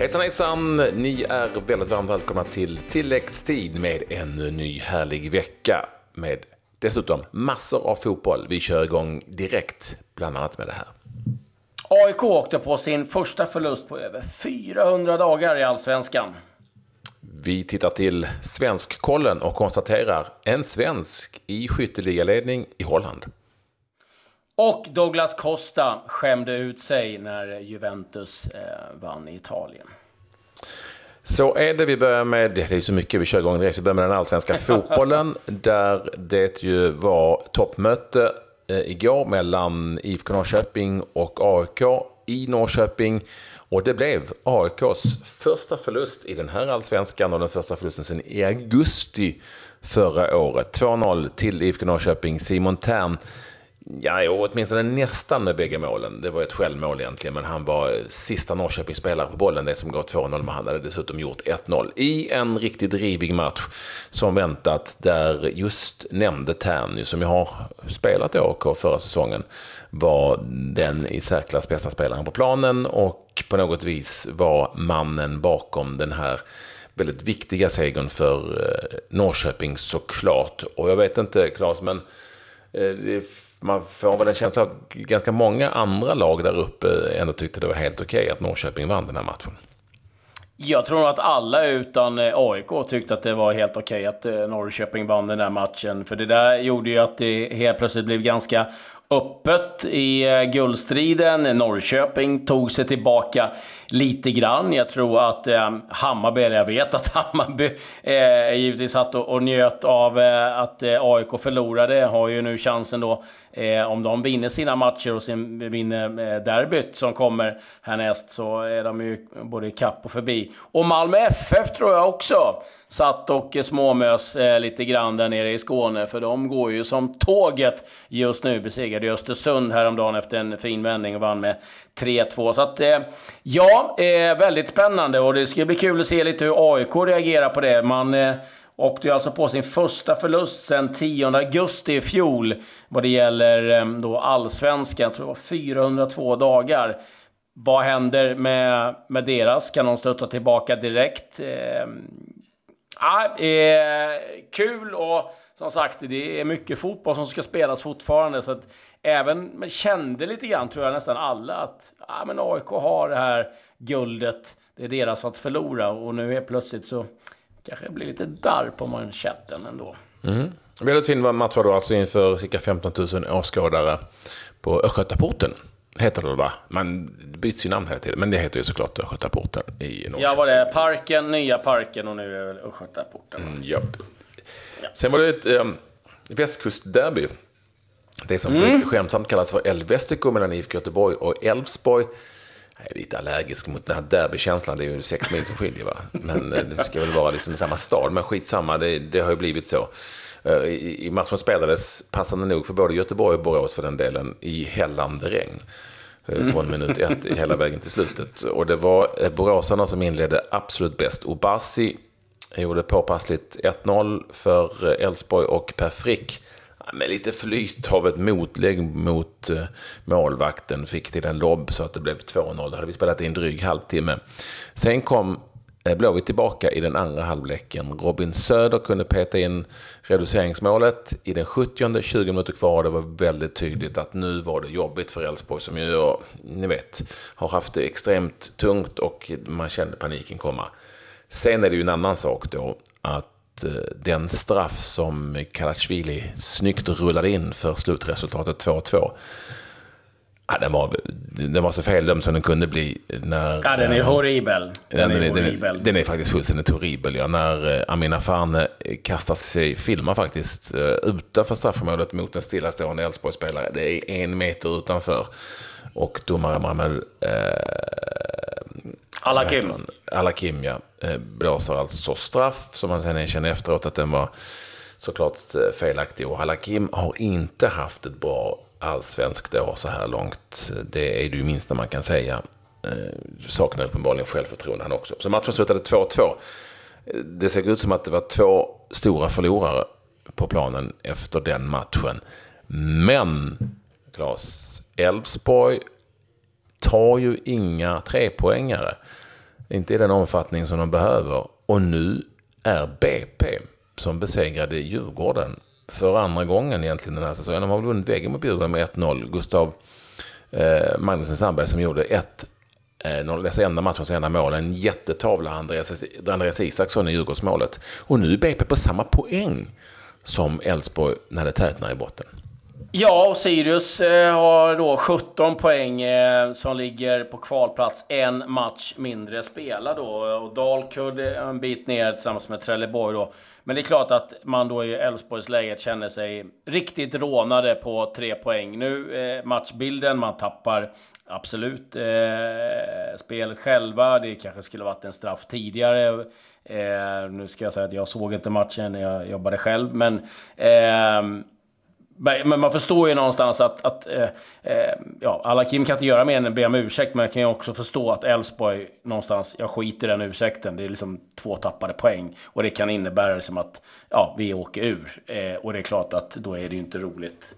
Hejsan hejsan! Ni är väldigt varmt välkomna till tilläggstid med en ny härlig vecka med dessutom massor av fotboll. Vi kör igång direkt, bland annat med det här. AIK åkte på sin första förlust på över 400 dagar i Allsvenskan. Vi tittar till Svenskkollen och konstaterar en svensk i skytteligaledning i Holland. Och Douglas Costa skämde ut sig när Juventus eh, vann i Italien. Så är det. Vi börjar med, det är så mycket, vi kör igång direkt. Vi börjar med den allsvenska fotbollen. där det ju var toppmöte eh, igår mellan IFK Norrköping och AIK i Norrköping. Och det blev AIKs första förlust i den här allsvenskan och den första förlusten sedan i augusti förra året. 2-0 till IFK Norrköping. Simon Tern Ja, åtminstone nästan med bägge målen. Det var ett självmål egentligen, men han var sista Norrköpingsspelare på bollen, det som går 2-0, men han hade dessutom gjort 1-0 i en riktigt rivig match som väntat, där just nämnde Tern, som jag har spelat i AK förra säsongen, var den i särklass bästa spelaren på planen och på något vis var mannen bakom den här väldigt viktiga segern för eh, Norrköping såklart. Och jag vet inte, Claes, men eh, man får väl en känsla att ganska många andra lag där uppe ändå tyckte det var helt okej okay att Norrköping vann den här matchen. Jag tror att alla utan eh, AIK tyckte att det var helt okej okay att eh, Norrköping vann den här matchen. För det där gjorde ju att det helt plötsligt blev ganska öppet i eh, guldstriden. Norrköping tog sig tillbaka lite grann. Jag tror att eh, Hammarby, eller jag vet att Hammarby eh, givetvis satt och, och njöt av eh, att eh, AIK förlorade. Har ju nu chansen då, eh, om de vinner sina matcher och sen vinner eh, derbyt som kommer härnäst, så är de ju både kapp och förbi. Och Malmö FF tror jag också satt och småmös eh, lite grann där nere i Skåne, för de går ju som tåget just nu. Besegrade Östersund häromdagen efter en fin vändning och vann med 3-2. Så att, eh, ja, eh, väldigt spännande och det ska bli kul att se lite hur AIK reagerar på det. Man eh, åkte ju alltså på sin första förlust sedan 10 augusti i fjol vad det gäller eh, då allsvenskan. Jag tror det var 402 dagar. Vad händer med, med deras? Kan de stötta tillbaka direkt? Eh, Ja, eh, kul och som sagt, det är mycket fotboll som ska spelas fortfarande. Så att även, men kände lite grann, tror jag nästan alla, att ja, men AIK har det här guldet. Det är deras att förlora och nu är plötsligt så kanske det blir lite darr på manschetten ändå. Mm. Väldigt fin match var då alltså inför cirka 15 000 åskådare på Östgötaporten heter det va? Man byts ju namn hela tiden, men det heter ju såklart Östgötaporten i Norrköping. Ja, var det Parken, Nya Parken och nu är det Östgötaporten. Mm, ja. Sen var det ett um, västkustderby. Det som mm. skämtsamt kallas för El Västerko mellan IFK Göteborg och Elfsborg. Jag är lite allergisk mot den här derbykänslan. Det är ju sex mil som skiljer va. Men eh, det ska väl vara liksom samma stad. Men skitsamma, det, det har ju blivit så. Eh, I matchen spelades, passande nog för både Göteborg och Borås för den delen, i hällande regn. Eh, mm. Från minut ett hela vägen till slutet. Och det var eh, boråsarna som inledde absolut bäst. Obasi gjorde påpassligt 1-0 för Elfsborg och Per Frick med lite flyt av ett motlägg mot målvakten fick till en lobb så att det blev 2-0. Då hade vi spelat i en dryg halvtimme. Sen kom Eh, Blåvitt tillbaka i den andra halvleken. Robin Söder kunde peta in reduceringsmålet i den 70 20 minuter kvar. Det var väldigt tydligt att nu var det jobbigt för Elfsborg som ju, ni vet, har haft det extremt tungt och man kände paniken komma. Sen är det ju en annan sak då att eh, den straff som Kalashvili snyggt rullade in för slutresultatet 2-2 Ja, den, var, den var så feldömd som den kunde bli. När, ja, den är horribel. Den, den, är, horribel. Den, den, är faktiskt fullständigt horribel. Ja. När eh, Amina Farne kastar sig, filmar faktiskt, utanför straffområdet mot en stillastående Elfsborgsspelare. Det är en meter utanför. Och domare Mamel... Uh, Alakim. Alakim, ja. Blåser alltså straff, som han sen erkänner efteråt att den var såklart felaktig. Och Alakim har inte haft ett bra allsvensk då så här långt. Det är det ju minsta man kan säga. Eh, saknar uppenbarligen självförtroende han också. Så matchen slutade 2-2. Det såg ut som att det var två stora förlorare på planen efter den matchen. Men, Claes, Elfsborg tar ju inga trepoängare. Inte i den omfattning som de behöver. Och nu är BP, som besegrade Djurgården för andra gången egentligen den här säsongen. De har vunnit väggen mot Djurgården med 1-0. Gustav eh, Magnusson Sandberg som gjorde ett eh, dessa enda matchens enda mål. En jättetavla, Andreas, Andreas Isaksson i Djurgårdsmålet. Och nu är BP på samma poäng som Elfsborg när det tätnar i botten. Ja, och Sirius eh, har då 17 poäng eh, som ligger på kvalplats. En match mindre spelad då. Och Dalkurd eh, en bit ner tillsammans med Trelleborg då. Men det är klart att man då i Elfsborgsläget känner sig riktigt rånade på tre poäng. Nu eh, matchbilden, man tappar absolut eh, spelet själva. Det kanske skulle varit en straff tidigare. Eh, nu ska jag säga att jag såg inte matchen, jag jobbade själv. Men eh, men man förstår ju någonstans att, att eh, eh, ja, alla Kim kan inte göra mer än att be om ursäkt, men jag kan ju också förstå att Elfsborg någonstans, jag skiter i den ursäkten. Det är liksom två tappade poäng och det kan innebära liksom att ja, vi åker ur. Eh, och det är klart att då är det ju inte roligt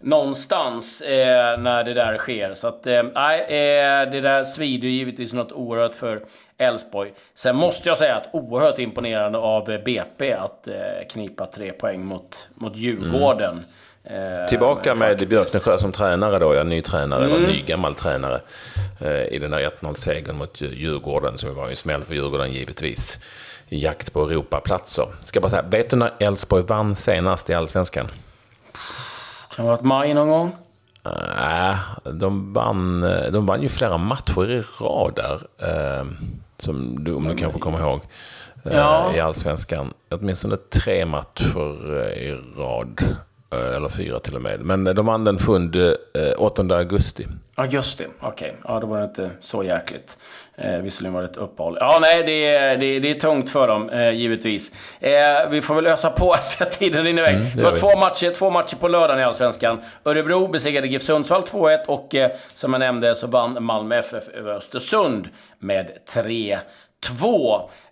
någonstans eh, när det där sker. Så att, eh, nej, eh, det där svider ju givetvis något oerhört för Elfsborg. Sen måste jag säga att oerhört imponerande av BP att eh, knipa tre poäng mot, mot Djurgården. Mm. Eh, Tillbaka med Björknesjö som tränare då, ja, ny tränare, mm. eller ny gammal tränare. Eh, I den där 1-0-segern mot Djurgården, som var en smäll för Djurgården givetvis. I jakt på Europaplatser. Ska bara säga, vet du när Elfsborg vann senast i Allsvenskan? Kan det ha varit maj någon gång? Nej, de, vann, de vann ju flera matcher i rad där. Eh, som du, om du kanske kommer ihåg. Eh, ja. I Allsvenskan. Åtminstone tre matcher i rad. Eh, eller fyra till och med. Men de vann den 7, 8 eh, augusti. Augusti, okej. Okay. Ja, då var det inte så jäkligt. Eh, visserligen var det ett uppehåll. Ja, nej, det är, det, det är tungt för dem, eh, givetvis. Eh, vi får väl ösa på så att tiden rinner iväg. Mm, det var två matcher, två matcher på lördagen i Allsvenskan. Örebro besegrade GIF Sundsvall 2-1 och eh, som jag nämnde så vann Malmö FF över Östersund med 3-2.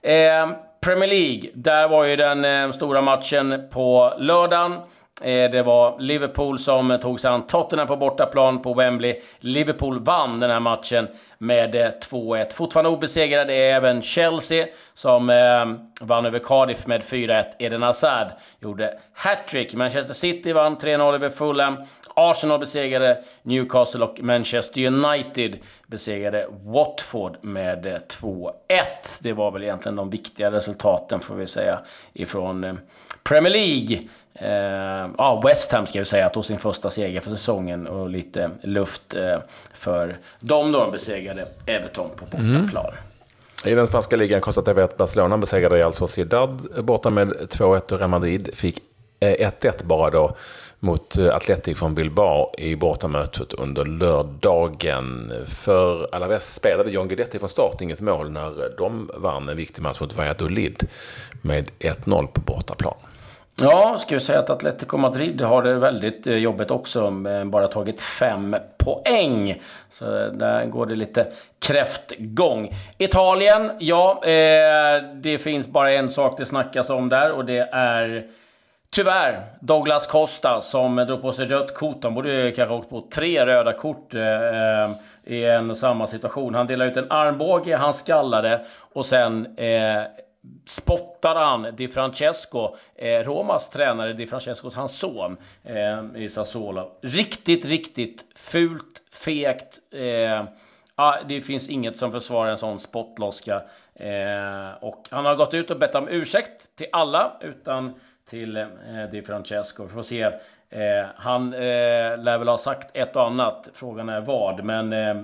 Eh, Premier League, där var ju den stora matchen på lördagen. Eh, det var Liverpool som tog sig an Tottenham på bortaplan på Wembley. Liverpool vann den här matchen med eh, 2-1. Fortfarande obesegrade är även Chelsea som eh, vann över Cardiff med 4-1. Eden Hazard gjorde hattrick. Manchester City vann 3-0 över Fulham. Arsenal besegrade Newcastle och Manchester United besegrade Watford med eh, 2-1. Det var väl egentligen de viktiga resultaten får vi säga ifrån Premier League. Eh, ja, West Ham ska jag säga, tog sin första seger för säsongen och lite luft eh, för dem då de besegrade Everton på bortaplan. Mm. I den spanska ligan konstaterar vi att Barcelona besegrade Real Sociedad borta med 2-1 och Real Madrid fick eh, 1-1 bara då mot eh, Atletic från Bilbao i bortamötet under lördagen. För Alaves spelade John Guidetti från start inget mål när de vann en viktig match mot Valladolid med 1-0 på bortaplan. Ja, ska vi säga att Atletico Madrid har det väldigt eh, jobbigt också. Bara tagit fem poäng. Så där går det lite kräftgång. Italien, ja, eh, det finns bara en sak det snackas om där och det är Tyvärr, Douglas Costa som drog på sig rött kort. Han borde kanske åkt på tre röda kort eh, i en och samma situation. Han delade ut en armbåge, han skallade och sen eh, spottade han Di Francesco, eh, Romas tränare Di Francesco, hans son eh, i Sassuolo. Riktigt, riktigt fult, fegt. Eh, ah, det finns inget som försvarar en sån spottloska. Eh, och han har gått ut och bett om ursäkt till alla, utan till eh, Di Francesco. Vi får se Eh, han eh, lär väl ha sagt ett och annat. Frågan är vad. Men eh,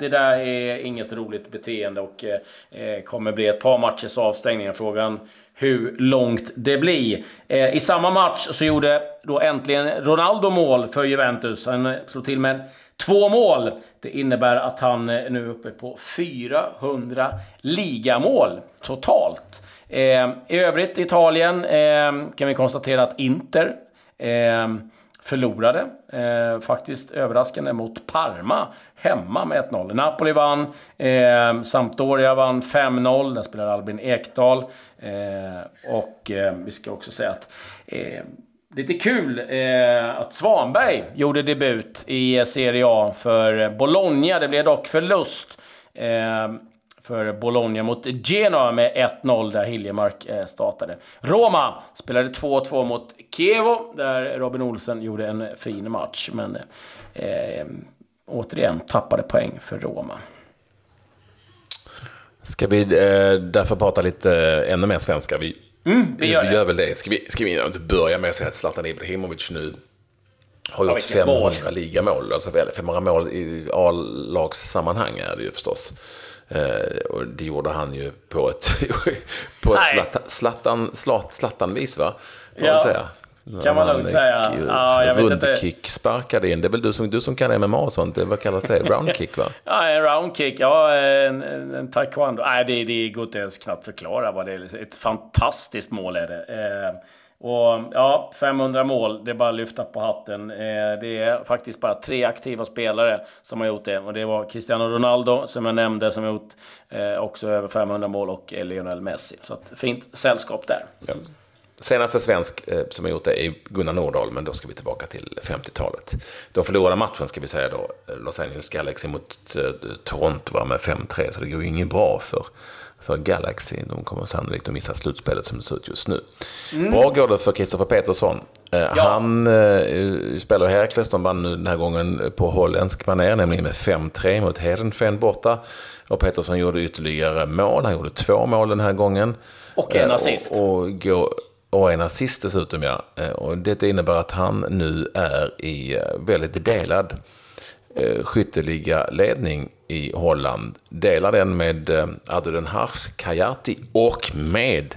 det där är inget roligt beteende och eh, eh, kommer bli ett par matchers avstängning. Frågan hur långt det blir. Eh, I samma match så gjorde då äntligen Ronaldo mål för Juventus. Han eh, slog till med två mål. Det innebär att han eh, nu är uppe på 400 ligamål totalt. I övrigt Italien kan vi konstatera att Inter Eh, förlorade eh, faktiskt överraskande mot Parma hemma med 1-0. Napoli vann, eh, Sampdoria vann 5-0, där spelar Albin Ekdal. Eh, och eh, vi ska också säga att eh, Lite kul eh, att Svanberg gjorde debut i Serie A för Bologna. Det blev dock förlust. Eh, för Bologna mot Genoa med 1-0 där Hiljemark eh, startade. Roma spelade 2-2 mot Chievo där Robin Olsen gjorde en fin match. Men eh, återigen tappade poäng för Roma. Ska vi eh, därför prata lite eh, ännu mer svenska? Vi, mm, vi, gör, vi gör väl det. Ska vi, ska vi inte börja med att säga att Zlatan Ibrahimovic nu har gjort 500 mål. ligamål. Alltså 500 mål i A-lagssammanhang är det ju förstås. Eh, och det gjorde han ju på ett, på ett slattan, slattan, slat, slattanvis va? Får ja. säga. Kan man lugnt säga. Ja, jag rundkick sparkade in. Det är väl du som, du som kan MMA och sånt. Vad kallas det? Roundkick va? ja, en roundkick. Ja, en, en, en taekwondo. Nej, det, det går inte ens knappt förklara vad det är. Ett fantastiskt mål är det. Eh, och ja, 500 mål, det är bara att lyfta på hatten. Eh, det är faktiskt bara tre aktiva spelare som har gjort det. Och det var Cristiano Ronaldo, som jag nämnde, som har gjort eh, också över 500 mål, och eh, Lionel Messi. Så att, fint sällskap där. Ja. Senaste svensk eh, som har gjort det är Gunnar Nordahl, men då ska vi tillbaka till 50-talet. De förlorade matchen, ska vi säga då, eh, Los Angeles Galaxy mot eh, Toronto med 5-3, så det går ju inget bra för för Galaxy. De kommer sannolikt att missa slutspelet som det ser ut just nu. Mm. Bra går det för Kristoffer Petersson. Eh, ja. Han eh, spelar Herakles, de vann den här gången på holländsk manér, nämligen med 5-3 mot Hedenfen borta. Och Petersson gjorde ytterligare mål, han gjorde två mål den här gången. Och en eh, assist. Och, och, går, och en assist dessutom, ja. Eh, och det innebär att han nu är i väldigt delad Eh, skytteliga-ledning i Holland. Delar den med eh, Aduden Harsh Kajati och med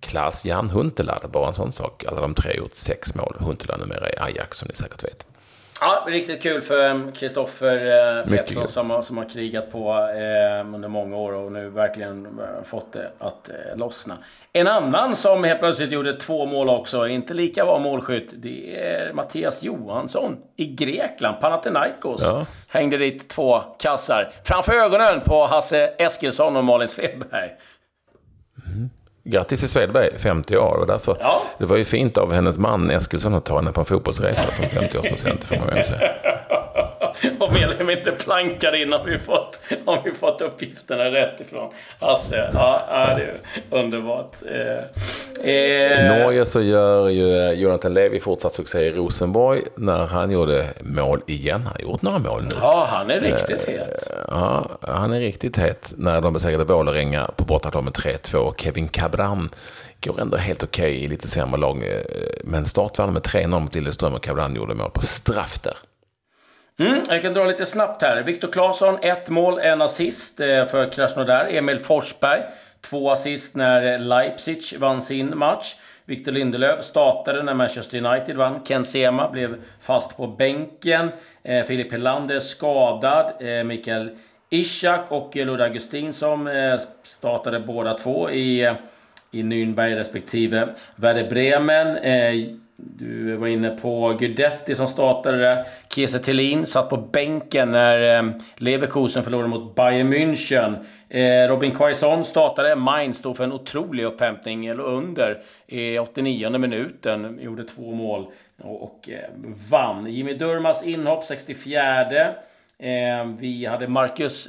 Klas Jan Huntelaar. Bara en sån sak. Alla de tre har gjort sex mål. Huntelaar numera i Ajax som ni säkert vet. Ja, riktigt kul för Kristoffer eh, Pettersson som, som har krigat på eh, under många år och nu verkligen eh, fått det att eh, lossna. En annan som helt plötsligt gjorde två mål också, inte lika bra målskytt, det är Mattias Johansson i Grekland, Panathinaikos. Ja. Hängde dit två kassar framför ögonen på Hasse Eskilsson och Malin Svedberg. Grattis till Svedberg, 50 år. Och därför, ja. Det var ju fint av hennes man Eskilsson att ta henne på en fotbollsresa som 50-årspresent, får man väl säga. och mer eller mindre plankar in om vi fått, om vi fått uppgifterna rätt ifrån Hasse. Ja, det är underbart. Eh, I Norge så gör ju eh, Jonathan Levi fortsatt succé i Rosenborg när han gjorde mål igen. Han har gjort några mål nu. Ja, han är riktigt eh, het. Ja, han är riktigt het när de besegrade Vålerenga på bortaplan med 3-2. Kevin Cabran går ändå helt okej okay i lite sämre lag. Eh, men startvann med 3-0 mot Lilleström och Cabran gjorde mål på straff där. Mm, jag kan dra lite snabbt här. Viktor Claesson, ett mål, en assist eh, för Krasnodar. Emil Forsberg, två assist när Leipzig vann sin match. Victor Lindelöf startade när Manchester United vann. Ken Sema blev fast på bänken. Eh, Filip Helander skadad. Eh, Mikael Ishak och Ludde Augustin som startade båda två i, i Nürnberg respektive Werder Bremen. Du var inne på Gudetti som startade det. Kiese Thelin satt på bänken när eh, Leverkusen förlorade mot Bayern München. Eh, Robin Quaison startade. Mainz stod för en otrolig upphämtning, eller under, i 89 minuten. Gjorde två mål och, eh, vann. Jimmy Durmas inhopp 64. vi hade Marcus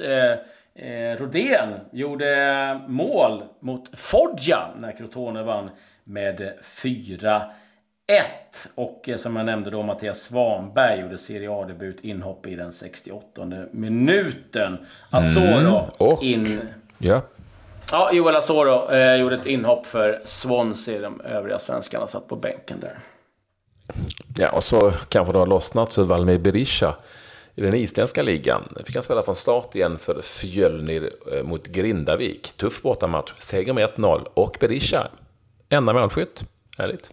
Rodén gjorde mål mot Foggia när Crotone vann med 4 1. Och eh, som jag nämnde då, Mattias Svanberg gjorde Serie A-debut, inhopp i den 68 minuten. Asoro mm. in... Ja. Ja, Joel Asoro eh, gjorde ett inhopp för Swansea. De övriga svenskarna satt på bänken där. Ja, och så kanske det har lossnat för Valmir Berisha i den isländska ligan. Fick han spela från start igen för Fjölnir eh, mot Grindavik. Tuff bortamatch, seger med 1-0 och Berisha, enda målskytt. Härligt.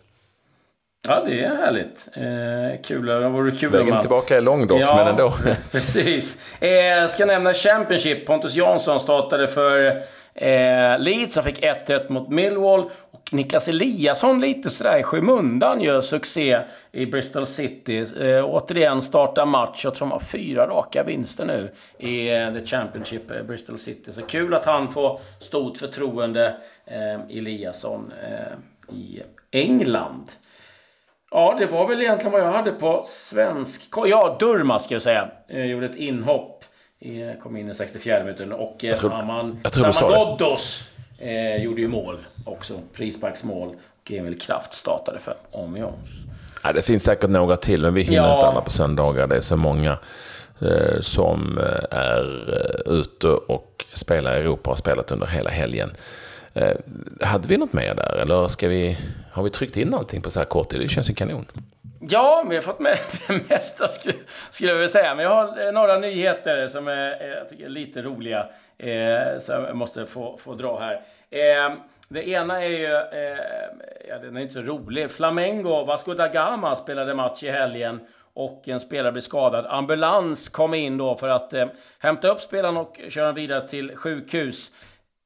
Ja, det är härligt. Eh, kul. Det vore kul Vägen man... tillbaka är lång dock, ja, men ändå. precis. Eh, ska nämna Championship. Pontus Jansson startade för eh, Leeds. Han fick 1-1 mot Millwall. Och Niklas Eliasson lite sådär i skymundan gör succé i Bristol City. Eh, återigen startar match. Jag tror de har fyra raka vinster nu i eh, The Championship, eh, Bristol City. Så kul att han får stort förtroende, eh, Eliasson, eh, i England. Ja, det var väl egentligen vad jag hade på svensk... Ja, Durma ska jag säga. Jag gjorde ett inhopp kom in i 64 minuten. Och jag tror, Haman, jag tror Saman Ghoddos eh, gjorde ju mål också. Frisparksmål. Och Emil Kraft startade för Amiens. Ja, det finns säkert några till, men vi hinner ja. inte alla på söndagar. Det är så många eh, som är eh, ute och spelar i Europa och har spelat under hela helgen. Eh, hade vi något mer där, eller ska vi, har vi tryckt in allting på så här kort tid? Det känns ju kanon. Ja, vi har fått med det mesta skulle, skulle jag vilja säga. Men jag har eh, några nyheter som är, eh, jag tycker är lite roliga. Eh, som jag måste få, få dra här. Eh, det ena är ju, eh, ja den är inte så rolig. Flamengo, Vasco da Gama spelade match i helgen och en spelare blev skadad. Ambulans kom in då för att eh, hämta upp spelaren och köra vidare till sjukhus.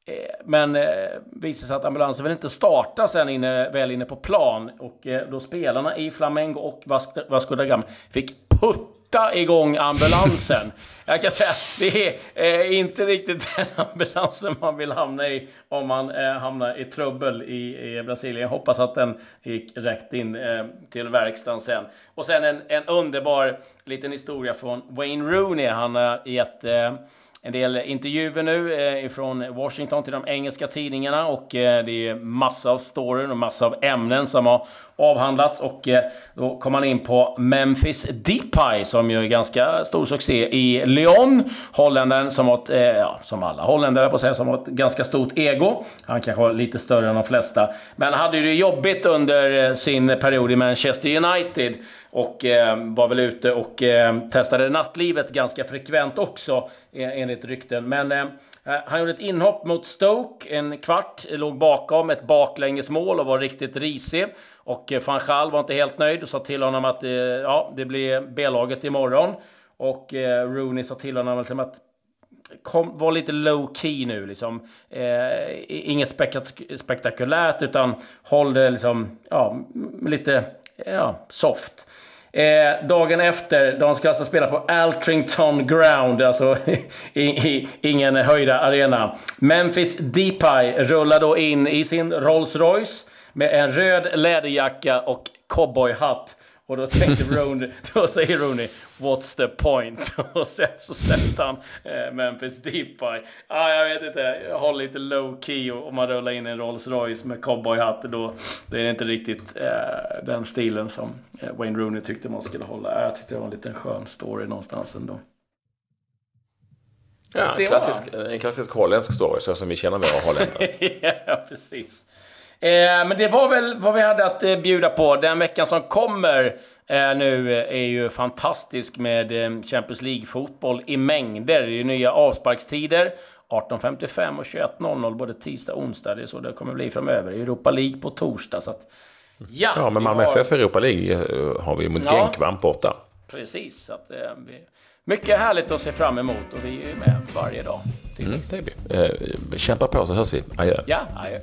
Eh, men eh, visade sig att ambulansen vill inte starta sen inne, väl inne på plan. Och eh, då spelarna i Flamengo och Vasco da Gama fick putta igång ambulansen. Jag kan säga, det är eh, inte riktigt den ambulansen man vill hamna i om man eh, hamnar i trubbel i, i Brasilien. Jag hoppas att den gick rätt in eh, till verkstaden sen. Och sen en, en underbar liten historia från Wayne Rooney. Han har gett eh, en del intervjuer nu eh, ifrån Washington till de engelska tidningarna och eh, det är massa av storyn och massa av ämnen som har avhandlats och eh, då kom man in på Memphis Depay som ju är ganska stor succé i Lyon. Holländaren som har, eh, ja, som alla holländare på sig, som har ett ganska stort ego. Han kanske var lite större än de flesta. Men han hade det jobbigt under eh, sin period i Manchester United och eh, var väl ute och eh, testade nattlivet ganska frekvent också eh, enligt rykten. Men eh, eh, han gjorde ett inhopp mot Stoke, en kvart, låg bakom ett baklängesmål och var riktigt risig. Och eh, van Gaal var inte helt nöjd och sa till honom att eh, ja, det blir B-laget imorgon. Och eh, Rooney sa till honom liksom att kom, var lite low key nu liksom. Eh, inget spektak spektakulärt utan håll det liksom, ja, lite, ja, soft. Eh, dagen efter, de ska alltså spela på Altrington Ground, alltså i, i, ingen höjda arena. Memphis Depay rullar då in i sin Rolls Royce med en röd läderjacka och cowboyhatt. Och då tänkte Rooney, då säger Rooney, what's the point? Och sen så släppte han eh, Memphis Depay. Ah, jag vet inte, jag håller lite low key och om man rullar in en Rolls Royce med cowboyhatt då, då är det inte riktigt eh, den stilen som eh, Wayne Rooney tyckte man skulle hålla. Jag tyckte det var en liten skön story någonstans ändå. Ja, en klassisk, en klassisk holländsk story, så som vi känner våra holländare. ja, precis. Eh, men det var väl vad vi hade att eh, bjuda på. Den veckan som kommer eh, nu är ju fantastisk med Champions League-fotboll i mängder. Det är ju nya avsparkstider. 18.55 och 21.00 både tisdag och onsdag. Det är så det kommer bli framöver. Europa League på torsdag. Så att, ja, ja, men Malmö har... FF Europa League har vi mot ja, Genk varmt borta. Precis. Så att, mycket härligt att se fram emot och vi är med varje dag. Mm, är vi. Eh, kämpa på så hörs vi. Adjö. Ja, adjö.